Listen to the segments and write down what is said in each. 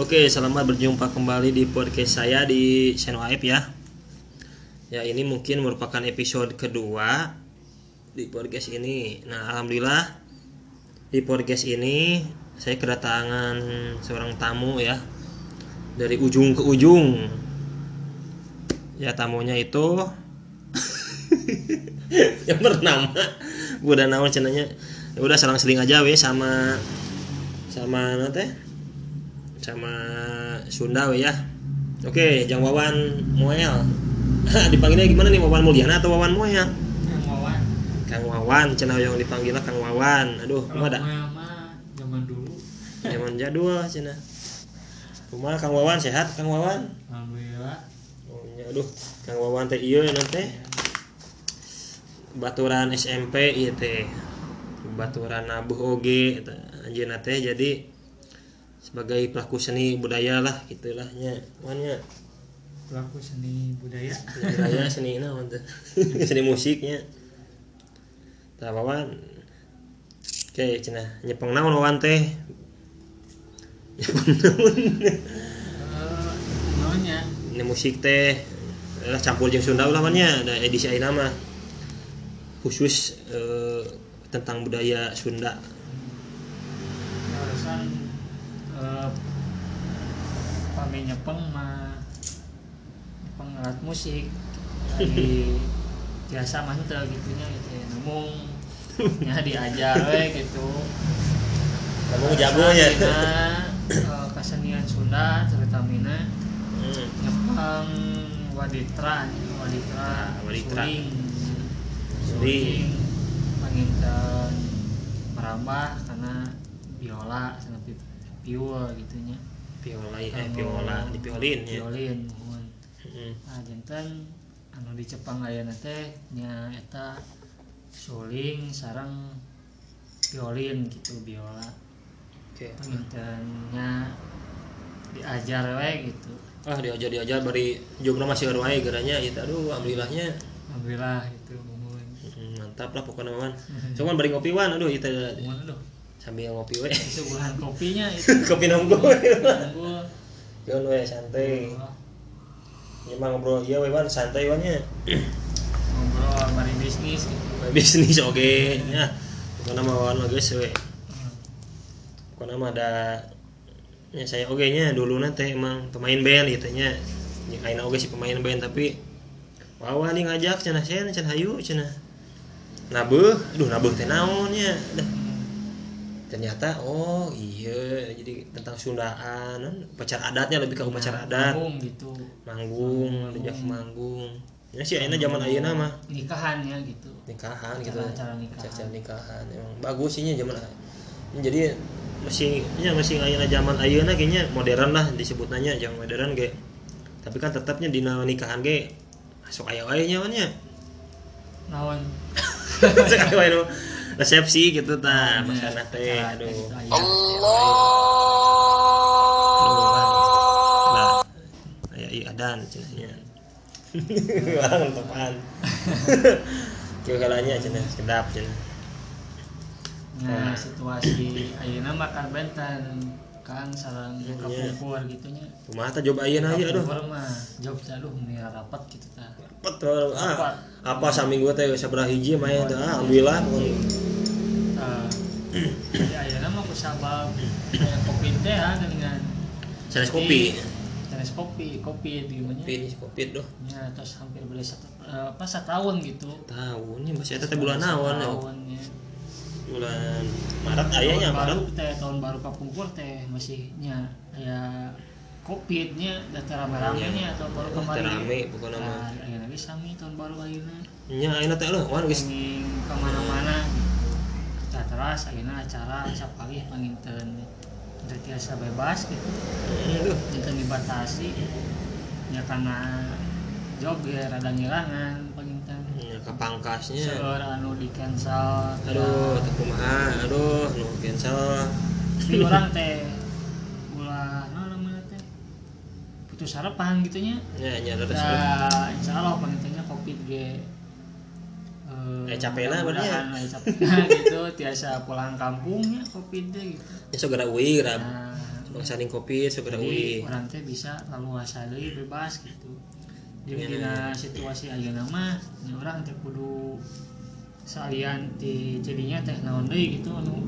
Oke, selamat berjumpa kembali di podcast saya di channel Aib ya. Ya, ini mungkin merupakan episode kedua di podcast ini. Nah, alhamdulillah di podcast ini saya kedatangan seorang tamu ya dari ujung ke ujung. Ya, tamunya itu yang bernama udah nama cenanya ya udah selang seling aja we sama sama nanti sama Sunda ya. Oke Jang Wawan Moel. Dipanggilnya gimana nih Wawan Mulyana atau Wawan Moel? Yang Wawan. Kang Wawan cenah yang dipanggilnya Kang Wawan. Aduh Kalau kumaha da Moel mah zaman dulu. zaman jadul cenah. Kumaha Kang Wawan sehat Kang Wawan? Alhamdulillah. oh nya aduh Kang Wawan teh ieu nanti baturan SMP ieu teh. Baturan nabuh oge eta anjeunna teh jadi sebagai pelaku seni budaya lah gitulah nya. Nya. Pelaku seni budaya. seni budaya seni naon teh seni musiknya tah wawan oke cenah nyepeng naon wawan teh? Nyepeng naon? Eh, ini musik teh. Lah campur jeung Sunda ulah nya ada edisi ayeuna mah. Khusus eh, tentang budaya Sunda eh pame nyepeng mah. Nyepeng alat musik. Lagi biasa mantep gitunya gitu ya. Ngomong nya diajar we gitu. Kamu jagonya Ayeuna, eh, kesenian Sunda terutama hmm. Nyepang waditra waditra Waditra. suling. Panginten merambah karena biola piul gitunya. Viola eh viola di violin ya. violin mohon Hmm. nah jantan anu di Jepang ayeuna teh nya eta suling sareng violin gitu biola. Oke. Pangintennya diajar we gitu. Ah diajar diajar bari jogna masih baru wae geranya itu aduh alhamdulillahnya. Alhamdulillah itu mohon mantap lah pokoknya wan cuman bari ngopi wan aduh itu mohon aduh sambil ngopi we. Suguhan kopinya itu. Kopi unggul Yon we santai. Ya mah ngobrol iya we wan. Santai wan nya ngobrol mari bisnis gitu. bisnis oke. Ya. Pokoknya mah wan guys we. Pokoknya mah ada ya saya oke nya. Dulu nanti emang pemain band gitu nya. Ya aina oke sih pemain band tapi wawa nih ngajak cenah saya cenah hayu cenah nabuh aduh nabuh teh naon ya dah ternyata oh iya jadi tentang Sundaan non, upacara adatnya lebih ke upacara adat. Manggung gitu. Manggung diajak manggung. Ya sih ayeuna zaman ayeuna mah. Nikahan ya gitu. Nikahan gitu. Acara-acara nikahan. acara nikahan emang bagus sih nya zaman jadi masih ya masih ayeuna zaman ayeuna kayaknya modern lah disebutnya jangan modern ge. Tapi kan tetapnya di nikahan ge. Masuk aya wae nya naon resepsi gitu ta Oh, iya. maksana teh aduh aya. Nah, ya iya adan cenahnya. Orang tepan. Kira kalanya cenah sedap cenah. nah situasi ayeuna makan benten kan sarang Iya. kapungkur gitu nya Kumaha tah job ayeuna ieu aduh. kapungkur mah job aduh mira rapat gitu ta. Rapat. Ah, apa saminggu teh sabaraha hiji main teh ah, alhamdulillah. Eh, jadi ayeuna mah kusabab aya kopi teh ya dengan Sanes kopi. Sanes kopi, kopi di mana? Kopi kopi doh. Ya, terus hampir beli satu eh, apa gitu. Tahun nya masih eta teh bulan naon ya? Ya. Bulan Maret ayahnya Maret. teh tahun baru kapungkur teh masihnya aya covid nya data rame-rame nya tahun baru kemarin. rame mah. Nah, ayeuna ge sami tahun baru ayeuna. Nya ayeuna teh leuh wan Kenging ke mana-mana. Nah, terus ayeuna acara sapagi panginten udah tiasa bebas gitu. aduh. itu dibatasi ya karena job ya rada ngilangan penginten Nya kapangkasnya. seur anu di cancel aduh teu kumaha aduh nu cancel tapi orang teh ulah nah namanya teh putus harapan gitunya. Ya ya insya Allah pengintennya kopi ge Eh, capek lah berarti ya? eh, capek. Gitu tiasa pulang kampungnya covid deh gitu. Ya so gara uwi gara nah bangsaning kopi segera jadi uli orang teh bisa lalu asali bebas gitu. Di Ya. dina situasi mah ini orang teh kudu salian di jadinya teh naon deui gitu anu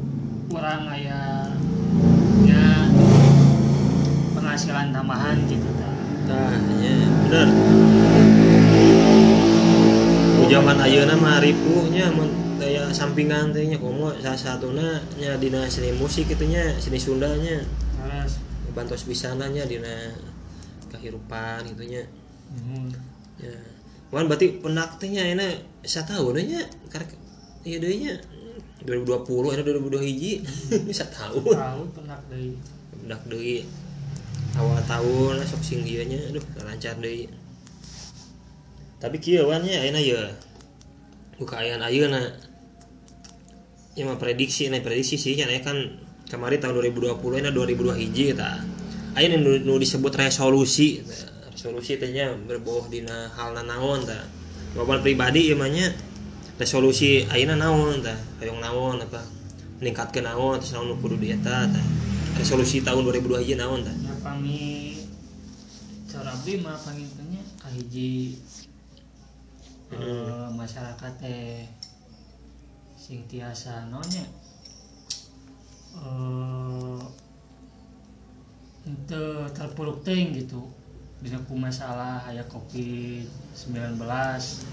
kurang aya nya penghasilan tambahan gitu Tah, nya bener. Zaman ayeuna mah ripunya mun daya sampingan teh nya komo salah satuna nya dina seni musik kitu nya seni Sunda nya. Terus bantos bisana nya dina kehidupan gitu nya. mhm, Ya. Wan berarti penak teh nya euna satahun nya karek ieu deui nya. 2020 euna 2002 hiji. Satahun. tahu penak deui. Penak deui awal tahun lah sok sing ieu nya aduh lancar deui. Tapi kieu wan nya ayeuna ye buka ayaan ayeuna. Ya mah prediksi nah prediksi sih nya kan kemarin tahun 2020 nya 2002 hiji eta aya nu, nu disebut resolusi tah. resolusi teh nya berboh dina hal naon tah. Bapak pribadi ieu resolusi ayeuna naon tah. Hayong naon apa meningkatkeun naon terus naon nu kudu dieta tah. Resolusi tahun 2002 hiji naon ya pami cara abdi mah pangintennya kahiji eh, masyarakat teh sing tiasa nonya eh ente terpuruk ting gitu. Dina ku masalah aya covid 19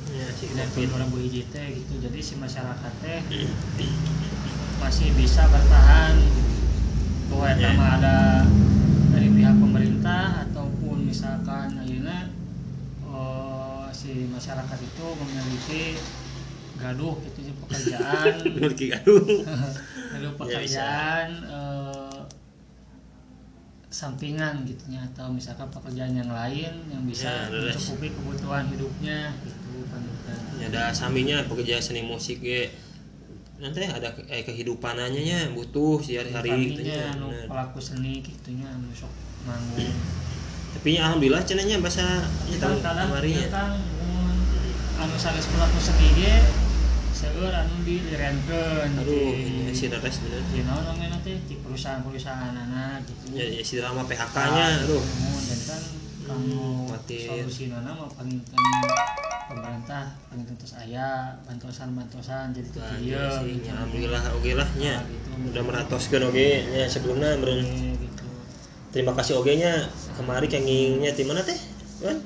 ya sih tidak tahun 2000 hiji teh gitu. Jadi si masyarakat teh masih bisa bertahan. Bahwa Ya. mah ada pemerintah ataupun misalkan ayeuna eh, si masyarakat itu memiliki gaduh gitu ya, pekerjaan. Bener ki gaduh. Gaduh Ya, pekerjaan eh, sampingan gitu ya atau misalkan pekerjaan yang lain yang bisa Ya, mencukupi kebutuhan hidupnya gitu panutan. Ya, ada saminya pekerja seni musik ge nanti ada eh, kehidupanannya nya butuh sehari-hari gitu nya anu pelaku seni gitunya anu sok manggung. Tapi alhamdulillah cenanya bahasa kadang kemarin mun anu sanes pelaku seni ge seueur anu direnkeun aduh ini si Rares bener. di naon namanya teh di perusahaan-perusahaan anak gitu. Ya, ya si drama PHK nya aduh. Mun, dan kan kamu khawatir. solusi nana mah panginten pemerintah panginten terus aya bantuan-bantuan jadi tuh iya gitu. alhamdulillah oke lah nya. Nah, gitu. udah meratoskeun oge nya sebelumnya meureun Oke, gitu terima kasih oge nya kemari kengingnya di mana teh? Kan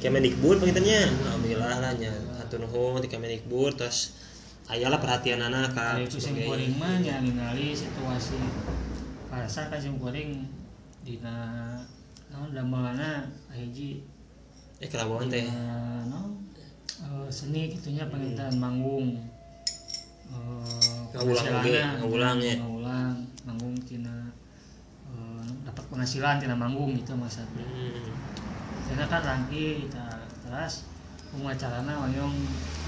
Kemendikbud pengintennya alhamdulillah lah nya. Hatur nuhun ti Kemendikbud. Terus ayalah perhatian anak ka Kalau itu sing kuring mah nya ningali situasi parasa kan sing kuring dina naon damelana hiji eh kelabuan teh. Naon eh, seni gitunya pengintan manggung. Eh, Ngawulang ngawulang ya. ngawulang manggung penghasilan tina manggung gitu maksudnya hmm. karena kan rangki kita terus pemacarana wayong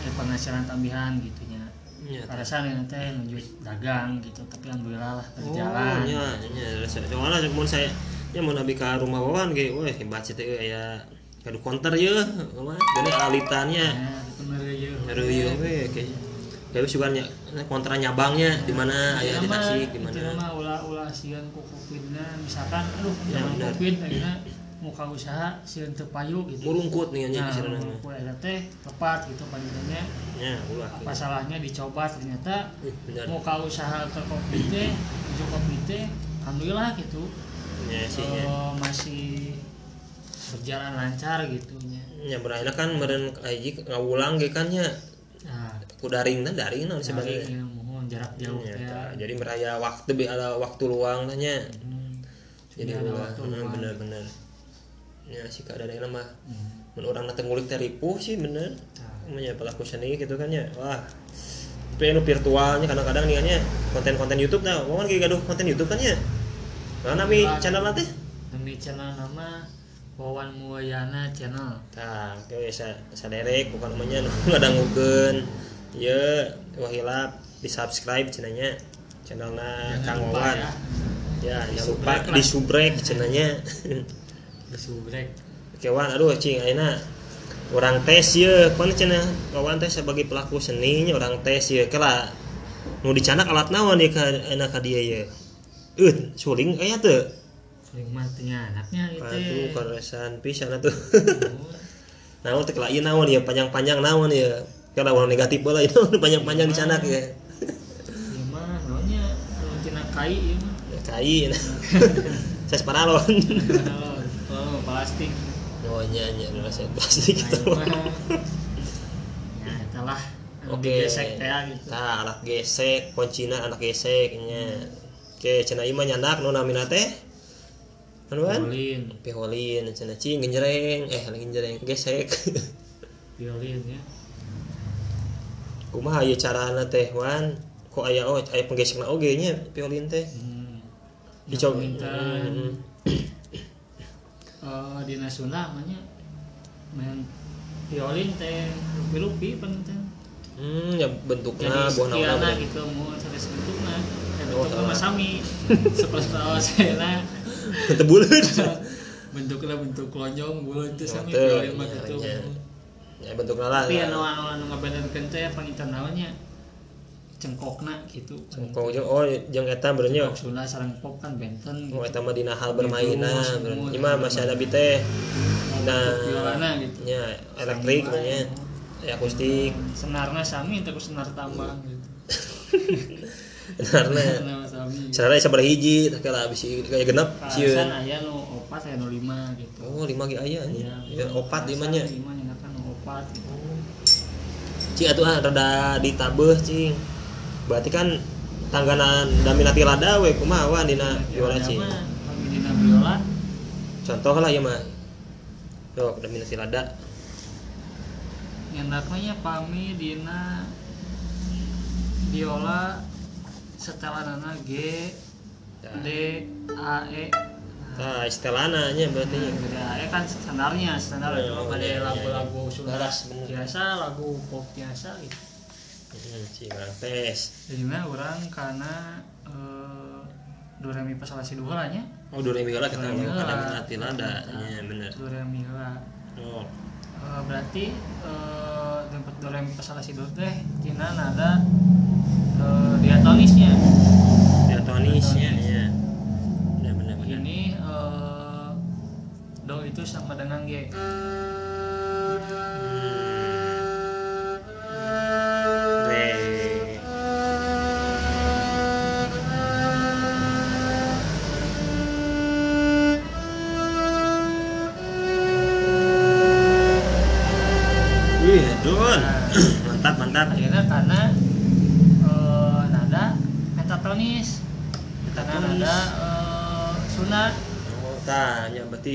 eh, penghasilan tambahan gitunya. Nya pada saat ini teh menuju dagang gitu tapi alhamdulillah lah oh berjalan. nya nya soalnya mun saya nya mun abi ka rumah wawan ge weh hebat sih teh aya kadu counter ye mah gini alitannya. Ya itu merieu Reuyeung we kayak kayak juga nya kontra nyabangnya di mana aya di Tasik di mana? mah ulah ulah sieun ku covidna misalkan aduh Ya, covid ayeuna muka usaha sieun teu payu gitu. Murungkut nih nya nah murungkut eta teh tepat gitu panjangnya nya ulah. Apa salahnya dicoba ternyata bener muka usaha ke covid teh menuju covid teh alhamdulillah gitu. Nya sih eh, masih berjalan lancar gitu nya nya beraina kan meureun hiji ngawulang ge kan nya nah ku daring teh daring naon sebagai sebagai mohon jarak jauh Ya, ya. tah. jadi meraya waktu be ada waktu luang tah nya Hmm, jadi ulah waktu hmm, bener-bener ya sih keadaan mah Hmm. mun urang nanti ngulik teh ripuh sih bener namanya pelaku seni gitu kan ya. Wah. Tapi anu virtualnya kadang-kadang nih kan ya konten-konten YouTube. Nah kan kayak gaduh konten YouTube kan ya. Nah nami channel nanti? Demi channel nama Wawan Muayana channel. Nah kayak sa saderek bukan namanya ngadangukeun ya wah hilap di subscribe cenanya channelna Jangan Kang Wawan. ya. ya Di jangan lupa subrek lah. di subrek cenanya. Disubrek. Kewan aduh cing ayeuna orang tes ya kan cenah kawan tes sebagai pelaku seninya orang tes ya kala nu dicanak alat naon ya enak ka dia ya eh suling aya teu. Sering matinya anaknya itu. aduh karesan pisan atuh. Naon teh lain naon ya panjang-panjang naon ya kalau warna negatif lah itu panjang-panjang di sana ya Iya mah, namanya tina kai mah. Ya, kain saya separalon Kalau kalau plastik. oh nya nya rasa plastik itu Ayo mah. Ya, itulah. Oke. digesek teh gitu. Nah, anak gesek, kuncina anak geseknya. Oke, cenah ieu mah nyandak nu namina teh. Anu kan? Piholin, cenah cing genjreng, eh lagi genjreng gesek. violin ya. Kumaha ieu carana teh, Wan? Kok aya oh aya penggesekna oge nya piolin teh. Hmm. Dicoba. Hmm. eh di Sunda namanya main violin teh rupi-rupi penting Hmm, ya bentukna jadi buah sekiana gitu mau terus bentuknya dan Oh, bentuknya mah salah. sami seperti tahu saya Teu buleut. bentuknya bentuk lonjong bulan itu sami Oh, violin mah iya, gitu iya. Ya bentukna lah. tapi anu anu anu ngabedakeun teh pangitan namanya cengkokna gitu Cengkong jeung oh jeung eta. Cengkok Sunda sareng pop kan benten Oh gitu eta mah dina hal bermainan. Gitu, semua. Ieu mah masih ada bi teh. Nah, violana gitu nya elektrik nya. wae. Ya akustik. senarnya sami tapi senar tambang gitu senarnya sami sebenarnya sabar hiji kala bisi kayak genep sieun. Aya nu opat aya nu lima gitu Oh, lima ge aya. Iya, Ya opat kalasan lima nya. Cing atuh ah rada ditabeuh cing. Berarti kan tanggana daminati lada we kumaha dina biola cing. mah kami dina biola Contoh lah ya mah. Yo daminati lada. ngendaknya pami dina biola setelanana G D A E Tah istilahna nya berarti nya. G D A E kan standarnya standar Oh, cuma pada lagu-lagu bener. biasa lagu pop biasa gitu Hmm, tes. jadinya orang karena eh, do re mi fa sol la si do heula nya Oh, dua ribu lah kita ngomong heula. daminati lada nya bener. do re mi heula Oh. Eh, berarti eh tempat do re mi fa sol la si do teh tina nada eh, diatonisnya Diatonisnya ya. Itu sama dengan G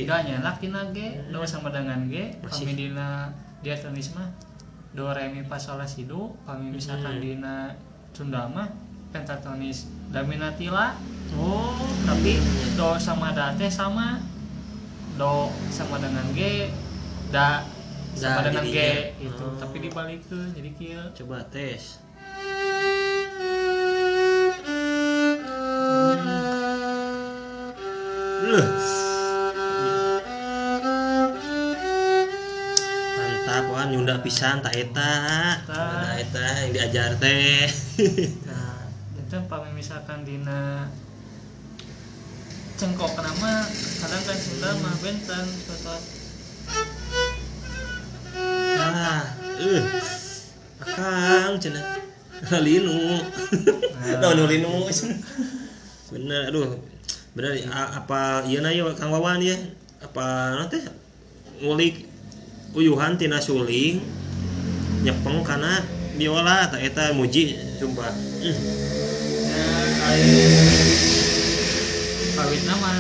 nyenak tina G, do sama dengan G, kami dina diatonis mah do re mi fa sol la si do, kami misalkan Hmm. dina Sunda mah pentatonis daminatila. Oh, tapi do sama da teh sama do sama dengan G, da sama Da dengan G itu, Oh. tapi dibalikeun jadi kieu. coba tes. Loh. Nyunda pisan tak eta. Nah, eta yang diajar teh. Nah, itu pami misalkan dina cengkok nama kadang kan Sunda mah benten contoh ah, eh. Akang cenah. Linu. Nah, nu linu. Bener, aduh. Bener apa ieu na yeuh Kang Wawan ya? Apa nanti ngulik uyuhan tina suling nyepeng kana biola tak eta muji sumpah. Hmm. ya kawit nama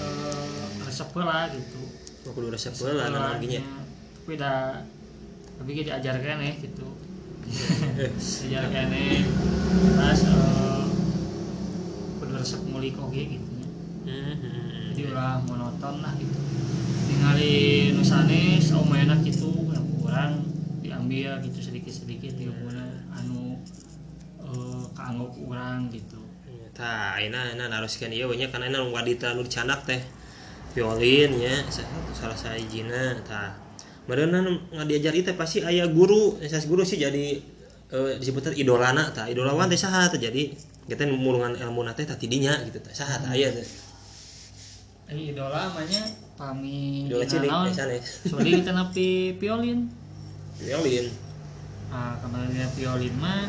eh, resep lah gitu Oh, kudu resep heula naon ge nya. tapi dah tapi kita diajarkan ya gitu Eh, diajarkan ya terus eh, kudu resep ngulik oke gitu nya. hmm. jadi ulah monoton lah gitu ningali nusanes oh gitu yang kurang diambil gitu sedikit sedikit ilmuna anu eh kanggo kurang gitu. Ayeuna ayeuna naroskeun ieu we nya kana ayeuna nu wadita nu dicanak teh violin sa- salah sahijina tah. Meureunna nu ngadiajari teh pasti aya guru, sas guru sih jadi eh, disebutnya idolana tah. Idolawan teh saha teh jadi kita mulungan ilmu nate tadi dinya gitu teh saha teh. Eh, idola namanya pami Idola cilik, biasanya. Soalnya kita napi violin violin nah kemarin violin mah.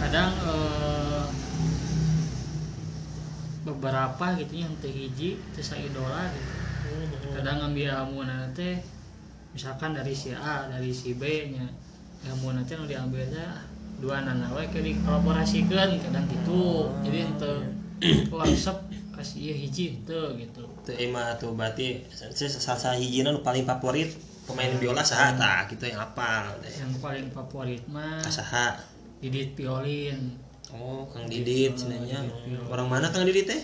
Kadang eh, beberapa gitu yang teh hiji teh idola gitu. Kadang ngambil ilmu teh misalkan dari si A dari si B nya ilmu nanti nu diambilnya dua nana we ke dikolaborasikeun kadang gitu. Jadi ente wah resep kasih ieu hiji teu gitu ima tuh berarti salah hijina nu paling favorit pemain biola saha. Tah gitu yang apal teh yang paling favorit mah saha. Didit violin oh Kang Didit Didit. orang mana Kang Didit teh?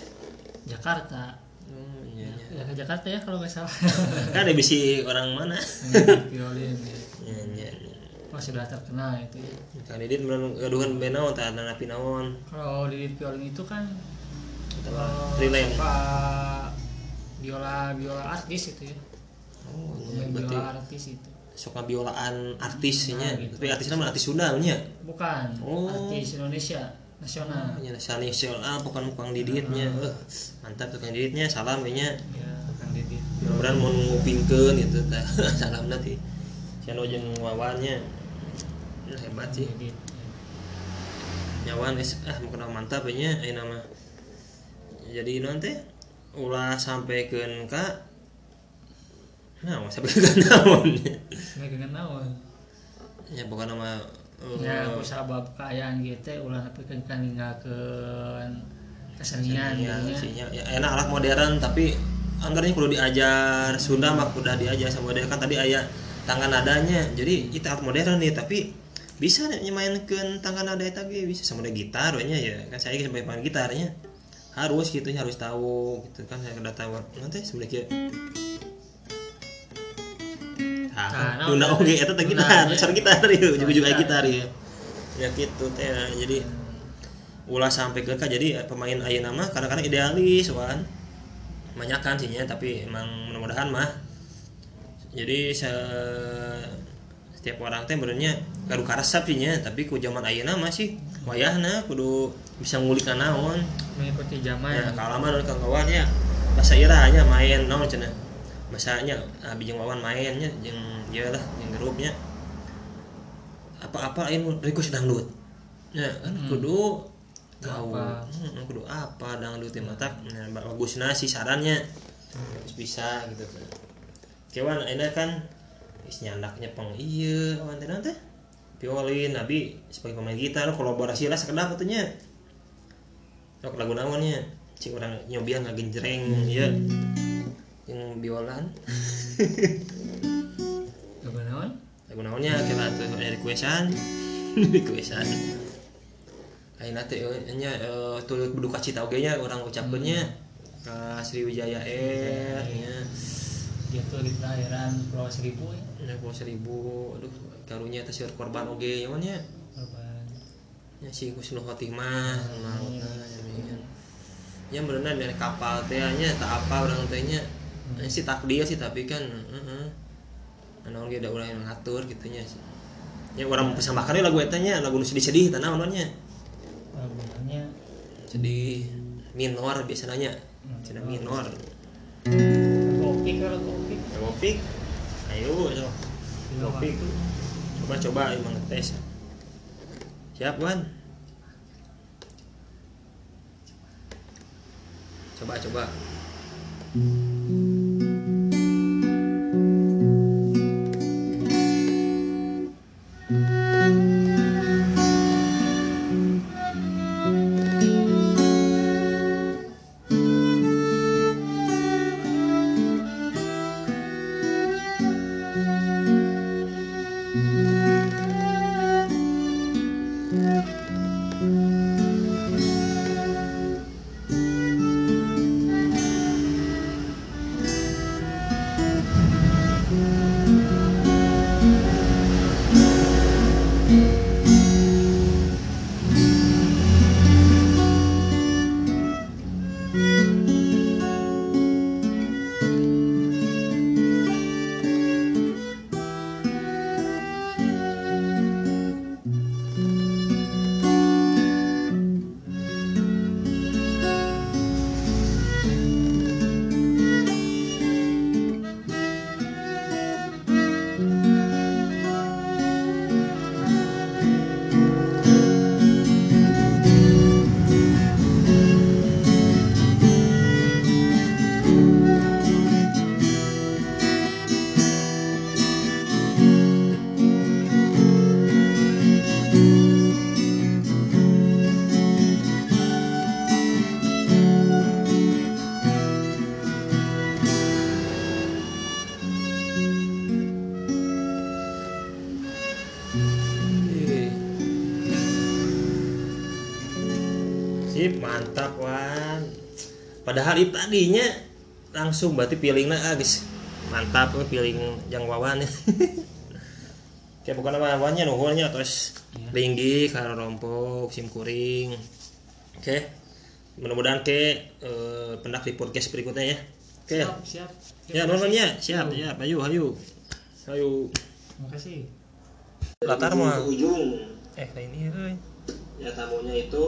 Jakarta. Oh iya iya. Ya ke Jakarta ya kalau nggak salah. Kan ada bisi orang mana? Violin ya. iya. Wah sudah terkenal itu. Ya. Kang Didit band naon tah ada napi naon Kalau didit violin itu kan eh, relay. suka biola biola artis itu ya. oh iya berarti biola artis itu. suka biolaan artisnya Nah, gitu. tapi artisnya artis Sunda nya Bukan Oh. artis Indonesia nasional. nya sani ah bukan Kang Diditnya Nah. eh mantap tuh Kang Diditnya salam Ya, kan didit. mudah-mudahan mau ngupingkeun gitu tah salam nanti sian jeung wawannya Nah, hebat sih Didit. nyawan geus ah kenal mantap nya aya nama jadi nanti ulah sampeikeun ka nah sampai ke naon Nggak kenal naon. ya bukan nama eh, Ya, aku sabab kayaan gitu ulah nepikeun kan ninggalkeun kesenian ya, ya enak alat modern tapi anggarnya kudu diajar. Sunda mah kudu diajar sama modern kan tadi ayah tangan nadanya. Jadi itu alat modern nih tapi bisa nih nyemainkan tangan nada ge. Bisa sama gitar ya. Kan saya sampai main gitarnya harus gitu harus tahu gitu kan saya udah tahu nanti sebenarnya Nah, Ah, Unda oge eta teh Unda, gitar, ya. besar gitar ya, ujung-ujungnya gitar. gitar ya. Ya gitu teh, jadi ulah sampai ke jadi pemain ayeuna mah kadang-kadang idealis wan banyakan sih nya tapi emang mudah-mudahan mah jadi se setiap orang teh benernya gaduh karesep sih nya tapi ku zaman ayeuna mah sih wayahna kudu bisa ngulik naon. Mengikuti zaman. ya kalau mah kang kawan ya bahasa ira nya main naon cenah. Bahasanya abi jeung wawan mainnya jeung ieu lah jeung grupnya apa-apa lain request dangdut. Ya kan kudu tahu Apa? Hmm, kudu apa dangdut teh mata nah, bagusna sih sarannya Terus bisa gitu kan. Kewan ini kan nyandaknya peng iya awan teh naon teh? Violin nabi sebagai pemain gitar kolaborasi lah sekedap atunya Sok lagu naonnya cing orang nyobian ngagenjreng ya yang biolan. Lagu naon? lagu naonnya kita tuh ada requestan requestan Aina teh eh, nya eh, turut berduka cita oge nya orang ucapkeunnya ka Sriwijaya Air nya Gitu di perairan Pulau Seribu ya. pulau seribu aduh karunya teh korban oge nya. Nya si Husnul Khotimah maut amin nya beneran dari kapal teh nya tak apa orang teh nya Ini sih takdir sih tapi kan heeh. Anu ge da urang yang ngatur gitu nya sih. Nya orang persembahkan lagu eta nya lagu nu sedih-sedih tanah naonnya Lagunya sedih. Minor biasanya cina minor. Kopi kalau kopi. kopi ayo so. kopi coba coba emang tes siap wan. Coba coba sip mantap wan. Padahal itu tadinya langsung berarti pilingnya ah guys mantap we piling yang wawan kayak bukan apa wawannya nuhunnya terus Iya. linggi karo rompok sim kuring. Oke mudah-mudahan ke eh, pendak di podcast berikutnya ya. Oke. Siap siap. Ya nontonnya. siap ya ayo ayo. Ayo. Makasih latar mah ujung. Eh ini euy. ya tamunya itu